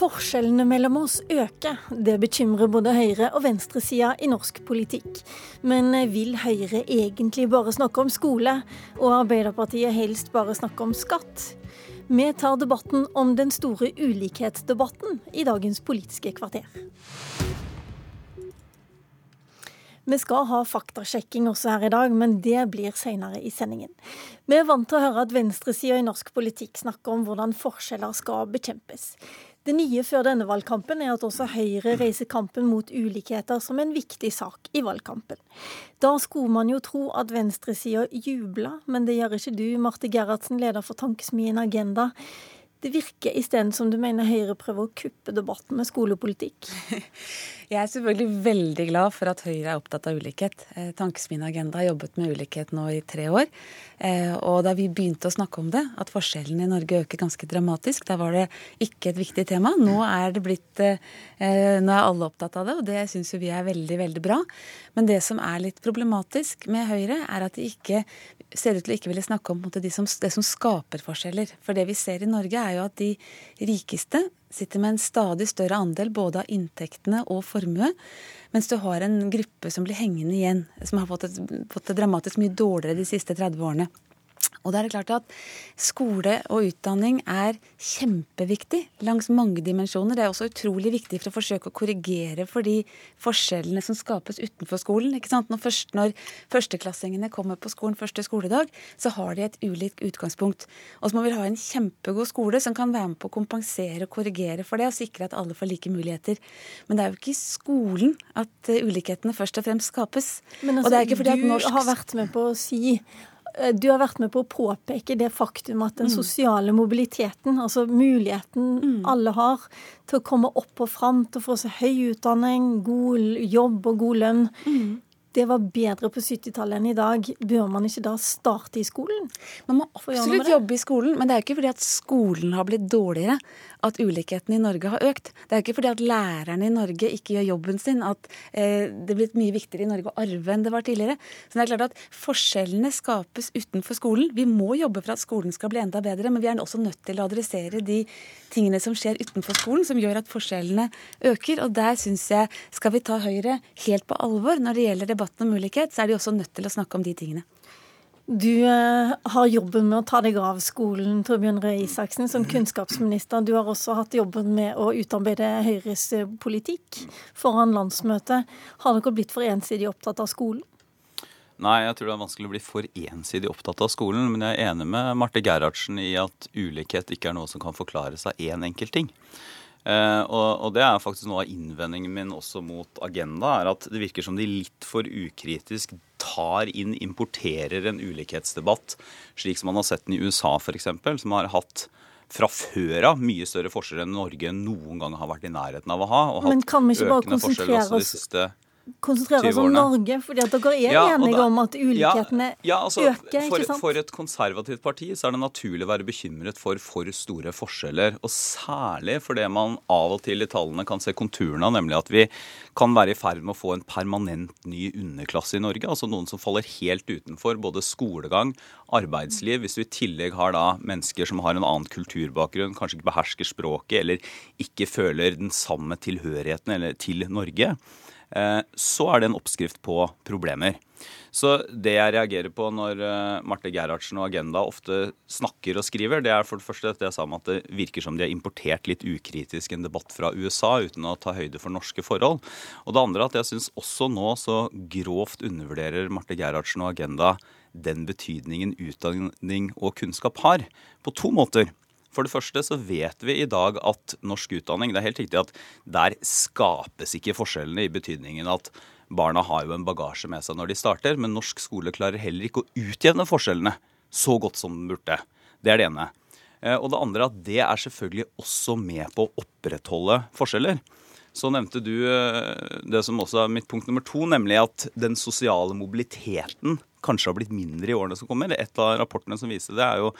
Forskjellene mellom oss øker. Det bekymrer både høyre- og venstresida i norsk politikk. Men vil Høyre egentlig bare snakke om skole, og Arbeiderpartiet helst bare snakke om skatt? Vi tar debatten om den store ulikhetsdebatten i dagens Politiske kvarter. Vi skal ha faktasjekking også her i dag, men det blir senere i sendingen. Vi er vant til å høre at venstresida i norsk politikk snakker om hvordan forskjeller skal bekjempes. Det nye før denne valgkampen er at også Høyre reiser kampen mot ulikheter som en viktig sak i valgkampen. Da skulle man jo tro at venstresida jubla, men det gjør ikke du, Marte Gerhardsen, leder for Tankesmien Agenda. Det virker isteden som du mener Høyre prøver å kuppe debatten med skolepolitikk? Jeg er selvfølgelig veldig glad for at Høyre er opptatt av ulikhet. Eh, Tankesmien Agenda har jobbet med ulikhet nå i tre år. Eh, og da vi begynte å snakke om det, at forskjellene i Norge øker ganske dramatisk, da var det ikke et viktig tema. Nå er det blitt eh, Nå er alle opptatt av det, og det syns jo vi er veldig, veldig bra. Men det som er litt problematisk med Høyre, er at de ikke ser ut til å ikke ville snakke om det som skaper forskjeller. For det vi ser i Norge, er jo at de rikeste sitter med en stadig større andel både av inntektene og formue, mens du har en gruppe som blir hengende igjen, som har fått, et, fått det dramatisk mye dårligere de siste 30 årene. Og det er klart at Skole og utdanning er kjempeviktig langs mange dimensjoner. Det er også utrolig viktig for å forsøke å korrigere for de forskjellene som skapes utenfor skolen. ikke sant? Når, først, når førsteklassingene kommer på skolen første skoledag, så har de et ulikt utgangspunkt. Og så må vi ha en kjempegod skole som kan være med på å kompensere og korrigere for det, og sikre at alle får like muligheter. Men det er jo ikke i skolen at ulikhetene først og fremst skapes. Men altså, du norsk... har vært med på å si du har vært med på å påpeke det faktum at den mm. sosiale mobiliteten, altså muligheten mm. alle har til å komme opp og fram, til å få seg høy utdanning, god jobb og god lønn, mm det var bedre på 70-tallet enn i dag, bør man ikke da starte i skolen? Man må absolutt jobbe i skolen, men det er jo ikke fordi at skolen har blitt dårligere at ulikheten i Norge har økt. Det er ikke fordi at lærerne i Norge ikke gjør jobben sin at eh, det er blitt mye viktigere i Norge å arve enn det var tidligere. Så det er klart at Forskjellene skapes utenfor skolen. Vi må jobbe for at skolen skal bli enda bedre, men vi er også nødt til å adressere de tingene som skjer utenfor skolen, som gjør at forskjellene øker. Og der syns jeg skal vi ta Høyre helt på alvor når det gjelder debatten om ulikhet, så er de også nødt til å snakke om de tingene. Du eh, har jobben med å ta deg av skolen, Torbjørn Røe Isaksen, som kunnskapsminister. Du har også hatt jobben med å utarbeide Høyres eh, politikk foran landsmøtet. Har dere blitt for ensidig opptatt av skolen? Nei, jeg tror det er vanskelig å bli for ensidig opptatt av skolen. Men jeg er enig med Marte Gerhardsen i at ulikhet ikke er noe som kan forklares av én enkelt ting. Uh, og, og, det er faktisk noe av innvendingen min også mot Agenda, er at det virker som de litt for ukritisk tar inn, importerer en ulikhetsdebatt, slik som man har sett den i USA f.eks., som har hatt fra før av mye større forskjeller enn Norge noen gang har vært i nærheten av å ha. og hatt økende forskjeller også de siste konsentrere oss om Norge, fordi at dere er ja, enige da, om at ulikhetene ja, ja, altså, øker? For, ikke sant? For et konservativt parti så er det naturlig å være bekymret for for store forskjeller. Og særlig for det man av og til i tallene kan se konturene av, nemlig at vi kan være i ferd med å få en permanent ny underklasse i Norge. Altså noen som faller helt utenfor både skolegang, arbeidsliv. Hvis du i tillegg har da mennesker som har en annen kulturbakgrunn, kanskje ikke behersker språket eller ikke føler den samme tilhørigheten til Norge så er det en oppskrift på problemer. Så det jeg reagerer på når eh, Marte Gerhardsen og Agenda ofte snakker og skriver, det er for det første dette jeg sa om at det virker som de har importert litt ukritisk en debatt fra USA uten å ta høyde for norske forhold. Og det andre at jeg syns også nå så grovt undervurderer Marte Gerhardsen og Agenda den betydningen utdanning og kunnskap har. På to måter. For det første så vet vi i dag at norsk utdanning Det er helt riktig at der skapes ikke forskjellene i betydningen at barna har jo en bagasje med seg når de starter, men norsk skole klarer heller ikke å utjevne forskjellene så godt som den burde. Det er det ene. Eh, og det andre at det er selvfølgelig også med på å opprettholde forskjeller. Så nevnte du eh, det som også er mitt punkt nummer to, nemlig at den sosiale mobiliteten kanskje har blitt mindre i årene som kommer. Et av rapportene som viser det, er jo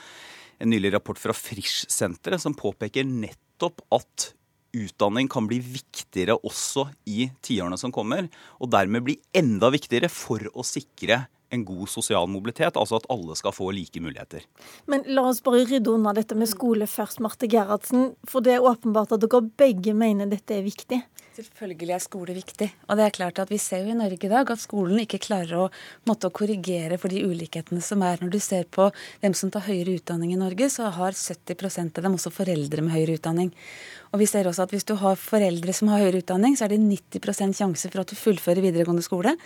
en nylig rapport fra Frisch-senteret som påpeker nettopp at utdanning kan bli viktigere også i tiårene som kommer, og dermed bli enda viktigere for å sikre en god sosial mobilitet, altså at alle skal få like muligheter. Men la oss bare rydde unna dette med skole først, Marte Gerhardsen. For det er åpenbart at dere begge mener dette er viktig. Selvfølgelig er skole viktig. Og det er klart at vi ser jo i Norge i dag at skolen ikke klarer å måtte korrigere for de ulikhetene som er. Når du ser på hvem som tar høyere utdanning i Norge, så har 70% av dem også foreldre med høyere utdanning. Og vi ser også at hvis du har foreldre som har høyere utdanning, så er det 90% sjanse for at du fullfører videregående skole.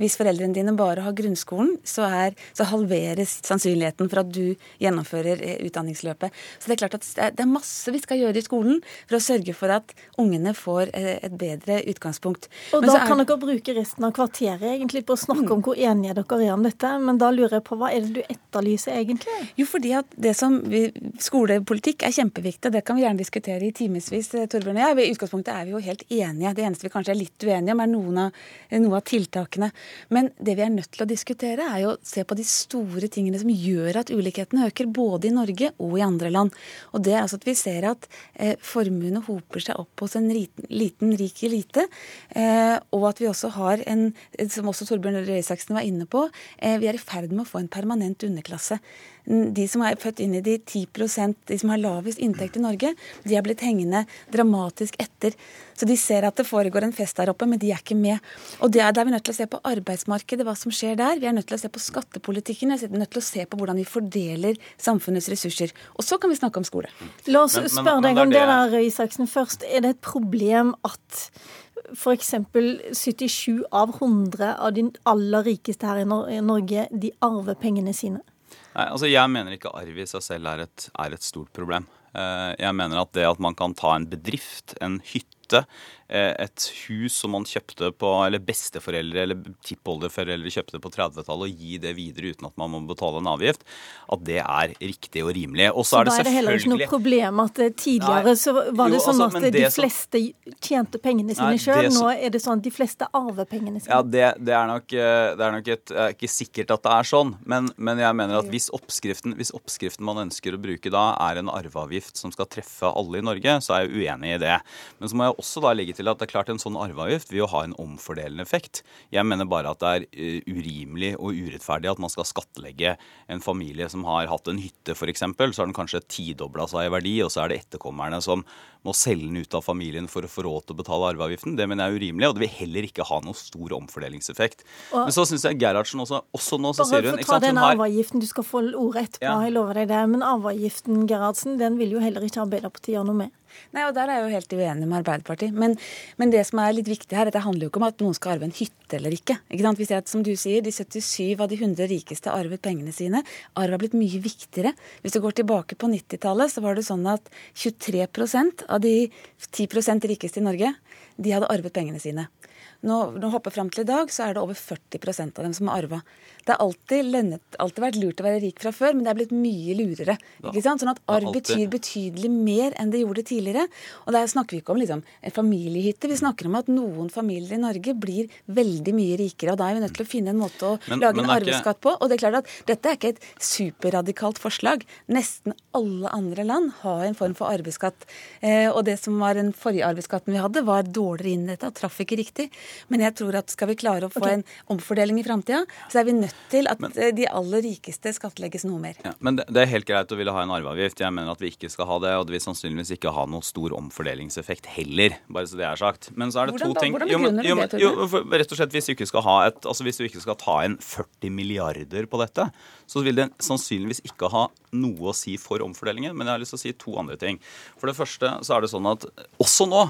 Hvis foreldrene dine bare har grunnskolen, så, er, så, halveres sannsynligheten for at du gjennomfører eh, utdanningsløpet. Så det er klart at det er masse vi skal gjøre i skolen for å sørge for at ungene får eh, et bedre utgangspunkt. Og men da er... kan dere bruke resten av kvarteret egentlig på å snakke om hvor enige dere er om dette, men da lurer jeg på hva er det du etterlyser egentlig? Jo, fordi at det som vi, skolepolitikk er kjempeviktig, og det kan vi gjerne diskutere i timevis, eh, Torbjørn og jeg. I utgangspunktet er vi jo helt enige. Det eneste vi kanskje er litt uenige om, er noen av, noen av tiltakene. Men det vi er nødt til å diskutere, er jo å se på de store tingene som gjør at ulikhetene øker, både i Norge og i andre land. Og det er altså at vi ser at eh, formuene hoper seg opp hos en liten, liten rik elite. Eh, og at vi også har en, som også Torbjørn Røe Isaksen var inne på, eh, vi er i ferd med å få en permanent underklasse de som er født inn i de 10 de som har lavest inntekt i Norge, de har blitt hengende dramatisk etter. Så de ser at det foregår en fest der oppe, men de er ikke med. Og det er, der er vi nødt til å se på arbeidsmarkedet, hva som skjer der. Vi er nødt til å se på skattepolitikken. Vi er nødt til å se på hvordan vi fordeler samfunnets ressurser. Og så kan vi snakke om skole. La oss spørre deg om det der, Røe Isaksen, først. Er det et problem at f.eks. 77 av 100 av de aller rikeste her i Norge, de arver pengene sine? Nei, altså Jeg mener ikke arv i seg selv er et, er et stort problem. Eh, jeg mener at det at man kan ta en bedrift, en hytte, et hus som man kjøpte på, eller besteforeldre eller tippoldeforeldre kjøpte på 30-tallet, og gi det videre uten at man må betale en avgift, at det er riktig og rimelig. Og så, er det er det heller ikke noe problem at eh, tidligere nei, så var det jo, sånn altså, at de fleste tjente pengene sine sjøl. Nå er det sånn at de fleste arver pengene sine. Ja, det, det, er nok, eh, det er nok et, ikke sikkert at det er sånn, men, men jeg mener at hvis oppskriften, hvis oppskriften man ønsker å bruke da, er en arveavgift som skal treffe alle i Norge, så er jeg uenig i det. Men så må jeg også da legge til at det er klart en sånn arveavgift vil jo ha en omfordelende effekt. Jeg mener bare at det er uh, urimelig og urettferdig at man skal skattlegge en familie som har hatt en hytte f.eks., så har den kanskje tidobla seg i verdi, og så er det etterkommerne som må selge den ut av familien for å få råd til å betale arveavgiften. Det mener jeg er urimelig, og det vil heller ikke ha noen stor omfordelingseffekt. Og, Men så syns jeg Gerhardsen også, også nå så sier hun Bare for å ta den arveavgiften, du skal få ordet etterpå, ja. jeg lover deg det. Men arveavgiften, Gerhardsen, den vil jo heller ikke Arbeiderpartiet gjøre noe med. Nei, og Der er jeg jo helt uenig med Arbeiderpartiet. Men, men, det som er litt viktig her, det handler jo ikke om at noen skal arve en hytte eller ikke. ikke sant? Hvis jeg, som du sier, De 77 av de 100 rikeste arvet pengene sine. Arv har blitt mye viktigere. Hvis du går tilbake på 90-tallet, så var det sånn at 23% av de 10% rikeste i Norge, de hadde arvet pengene sine. Nå, nå hopper fram til i dag, så er det over 40% av dem som har arva. Det har alltid, alltid vært lurt å være rik fra før, men det er blitt mye lurere. ikke sant? Sånn at arv betyr betydelig mer enn det gjorde tidligere. Og der snakker vi ikke om liksom, en familiehytte, vi snakker om at noen familier i Norge blir veldig mye rikere. og Da er vi nødt til å finne en måte å men, lage men en arveskatt på. Og det er klart at dette er ikke et superradikalt forslag. Nesten alle andre land har en form for arveskatt. Eh, og det som var den forrige arveskatten vi hadde, var dårligere inn i dette og traff ikke riktig. Men jeg tror at skal vi klare å få okay. en omfordeling i framtida, så er vi nødt til at men, eh, de aller rikeste skattlegges noe mer. Ja, men det, det, er helt greit å ville ha en arveavgift. Jeg mener at vi ikke skal ha det, og det vil sannsynligvis ikke ha noen stor omfordelingseffekt heller, bare så det er sagt. Men så er det hvordan, to ting Hvordan begrunner du det, Jo, rett og slett hvis du ikke skal ha et, altså hvis du ikke skal ta inn 40 milliarder på dette, så vil det sannsynligvis ikke ha noe å si for omfordelingen. Men jeg har lyst til å si to andre ting. For det første så er det sånn at også nå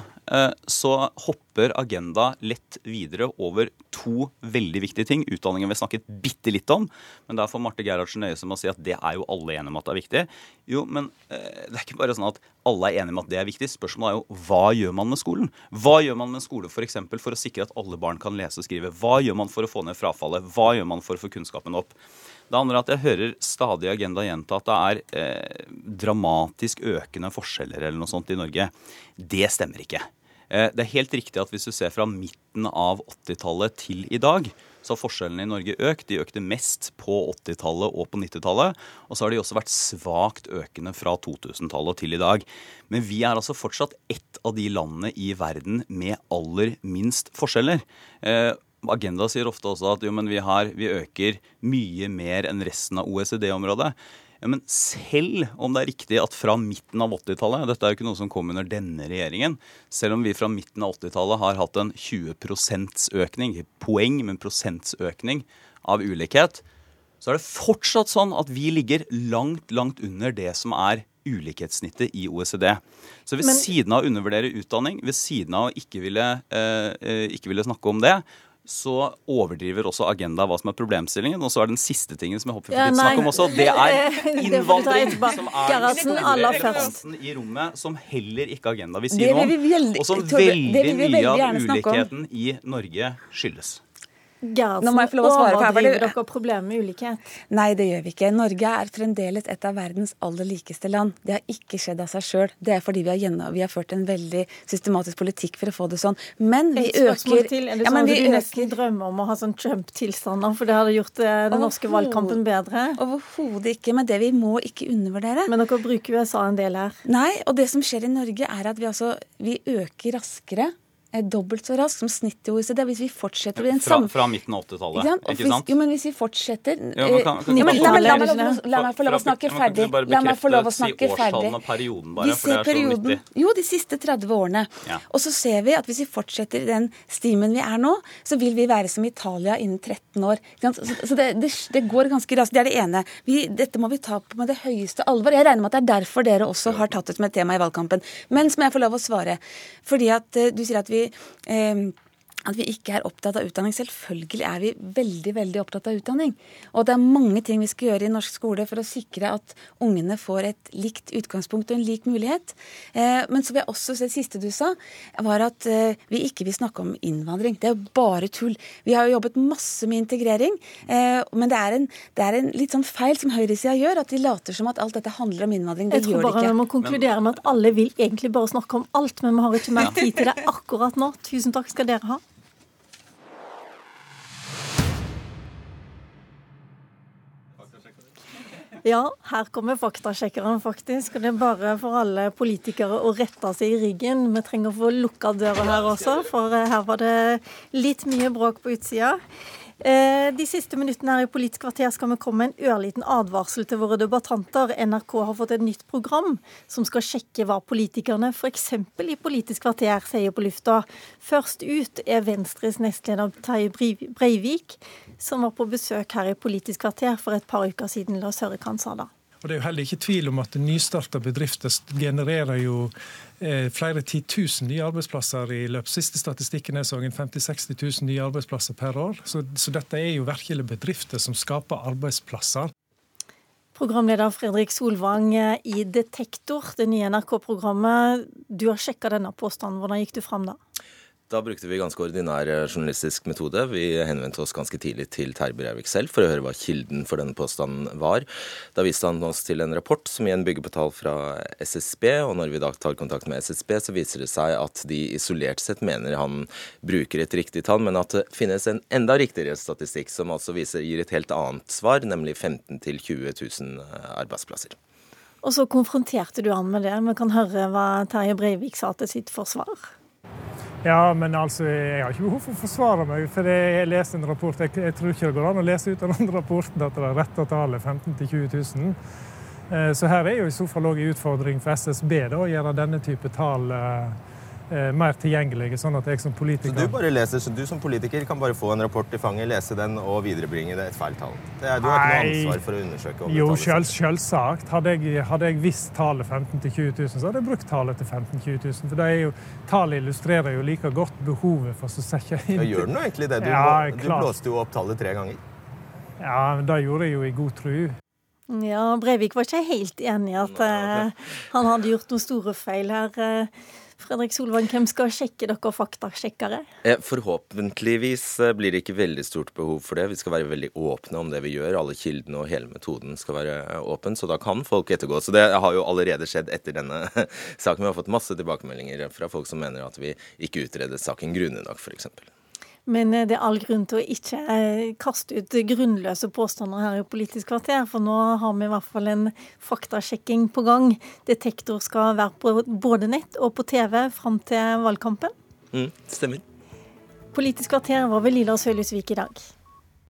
så hopper Agenda lett videre over to veldig viktige ting. Utdanningen vi snakket bitte litt om, men der får Marte Gerhardsen nøye seg med å si at det er jo alle enige om at det er viktig. Jo, men eh, det er ikke bare sånn at alle er enige om at det er viktig. Spørsmålet er jo hva gjør man med skolen? Hva gjør man med en skole. For, for å sikre at alle barn kan lese og skrive? Hva gjør man for å få ned frafallet? Hva gjør man for å få kunnskapen opp? Det andre er at jeg hører stadig Agenda gjenta at det er eh, dramatisk økende forskjeller eller noe sånt i Norge. Det stemmer ikke. Eh, det er helt riktig at hvis du ser fra midten av 80-tallet til i dag, så har forskjellene i Norge økt. De økte mest på 80-tallet og på 90-tallet. Og så har de også vært svakt økende fra 2000-tallet til i dag. Men vi er altså fortsatt ett av de landene i verden med aller minst forskjeller. Eh, Agenda sier ofte også at jo, men vi, har, vi øker mye mer enn resten av OECD-området. Ja, men selv om det er riktig at fra midten av 80-tallet Dette er jo ikke noe som kom under denne regjeringen. Selv om vi fra midten av 80-tallet har hatt en 20% økning, poeng, men prosentsøkning av ulikhet, så er det fortsatt sånn at vi ligger langt, langt under det som er ulikhetssnittet i OECD. Så ved Men, siden av å undervurdere utdanning, ved siden av å ikke ville, eh, eh ikke ville snakke om det, så overdriver også Agenda hva som er problemstillingen. Og så er den siste tingen som jeg håper vi får snakke om også, det er innvandring. som er elefanten i rommet, som heller ikke Agenda vil si noe om. Og som veldig mye av ulikheten i Norge skyldes. Gerhardsen, overdriver dere problemet med ulikhet? Nei, det gjør vi ikke. Norge er fremdeles et av verdens aller likeste land. Det har ikke skjedd av seg sjøl. Det er fordi vi har, gjennom, vi har, ført en veldig systematisk politikk for å få det sånn. Men vi øker til. Er det sånn ja, at du øker... nesten drømmer om å ha sånn Trump-tilstander, for det hadde gjort eh, den norske valgkampen bedre? Overhodet ikke. Men det vi må ikke undervurdere Men dere bruker USA en del her? Nei, og det som skjer i Norge, er at vi, altså, vi øker raskere er dobbelt så rask som snittet i OECD. Hvis vi fortsetter i den samme Fra, midten av 80-tallet, ikke sant? Jo, men hvis vi fortsetter La meg få lov å snakke ferdig. La meg få lov å snakke ferdig. Perioden bare, for det er så nyttig. Jo, de siste 30 årene. Og så ser vi at hvis vi fortsetter i den stimen vi er nå, så vil vi være som Italia innen 13 år. Så det, det, det går ganske raskt. Det er det ene. Vi, dette må vi ta på med det høyeste alvor. Jeg regner med at det er derfor dere også har tatt det som et tema i valgkampen. Men som jeg får lov å svare. Fordi at uh, du sier at vi eh, at vi ikke er opptatt av utdanning. Selvfølgelig er vi veldig veldig opptatt av utdanning. Og det er mange ting vi skal gjøre i norsk skole for å sikre at ungene får et likt utgangspunkt og en lik mulighet. Eh, men så vil jeg også se det siste du sa, var at eh, vi ikke vil snakke om innvandring. Det er jo bare tull. Vi har jo jobbet masse med integrering, eh, men det er, en, det er en litt sånn feil som høyresida gjør, at de later som at alt dette handler om innvandring. Det gjør det ikke. Jeg tror bare vi må konkludere med at alle vil egentlig bare snakke om alt, men vi har ikke mer tid til det akkurat nå. Tusen takk skal dere ha. Ja, her kommer faktasjekkeren, faktisk. Og det er bare for alle politikere å rette seg i ryggen. Vi trenger å få lukka døra her også, for eh, her var det litt mye bråk på utsida. Eh, de siste minuttene her i Politisk kvarter skal vi komme med en ørliten advarsel til våre debattanter. NRK har fått et nytt program som skal sjekke hva politikerne f.eks. i Politisk kvarter sier på lufta. Først ut er Venstres nestleder Terje Breivik som var på besøk her i Politisk kvarter for et par uker siden. La oss høre hva han sa da. Og Det er jo heller ikke tvil om at nystarta bedrifter genererer jo eh, flere titusen nye arbeidsplasser i løpet. Siste statistikken er sånn 50 000-60 000 nye arbeidsplasser per år. Så, så dette er jo virkelig bedrifter som skaper arbeidsplasser. Programleder Fredrik Solvang eh, i Detektor, det nye NRK-programmet. Du har sjekka denne påstanden. Hvordan gikk du fram da? Da brukte vi ganske ordinær eh, journalistisk metode. Vi henvendte oss ganske tidlig til Terje Breivik selv for å høre hva kilden for denne påstanden var. Da viste han oss til en rapport som igjen bygger på tall fra SSB, og når vi da tar kontakt med SSB, så viser det seg at de isolert sett mener han bruker et riktig tall, men at det finnes en enda riktigere statistikk som altså viser, gir et helt annet svar, nemlig 15 000-20 000 arbeidsplasser. Og så konfronterte du han med det. Vi kan høre hva Terje Breivik sa til sitt forsvar. Ja, men altså, jeg har ikke behov for å forsvare meg, for jeg leste en rapport. Jeg, jeg, tror ikke det går an å lese ut av den rapporten at det er rette tallet 15 000-20 000. Så her er jo i så fall òg en utfordring for SSB da, å gjøre denne type tall mer tilgjengelige, sånn at jeg som politiker Så du bare leser, så du som politiker kan bare få en rapport i fanget, lese den og viderebringe det et feil tall? Det er, du har ikke noe ansvar for å undersøke om Jo, selv, selvsagt. Hadde jeg, hadde jeg visst tallet 15 000-20 000, så hadde jeg brukt tallet til 15 000-20 000. For det er jo, tallet illustrerer jo like godt behovet for å sette inn ja, Gjør det nå egentlig det? Du, ja, må, du blåste jo opp tallet tre ganger. Ja, men det gjorde jeg jo i god tru. Ja, Breivik var ikke helt enig i at uh, han hadde gjort noen store feil her. Uh, Fredrik Solvang, hvem skal sjekke dere faktasjekkere? Eh, forhåpentligvis eh, blir det ikke veldig stort behov for det. Vi skal være veldig åpne om det vi gjør. Alle kildene og hele metoden skal være åpen, så da kan folk ettergå. Så det har jo allerede skjedd etter denne saken. Vi har fått masse tilbakemeldinger fra folk som mener at vi ikke utredet saken grundig nok, f.eks. Men eh, det er all grunn til å ikke eh, kaste ut grunnløse påstander her i Politisk kvarter, for nå har vi i hvert fall en faktasjekking på gang. Detektor skal være på både nett og på TV fram til valgkampen. Mm, stemmer. Politisk kvarter var ved Lilla Sølhusvik i dag.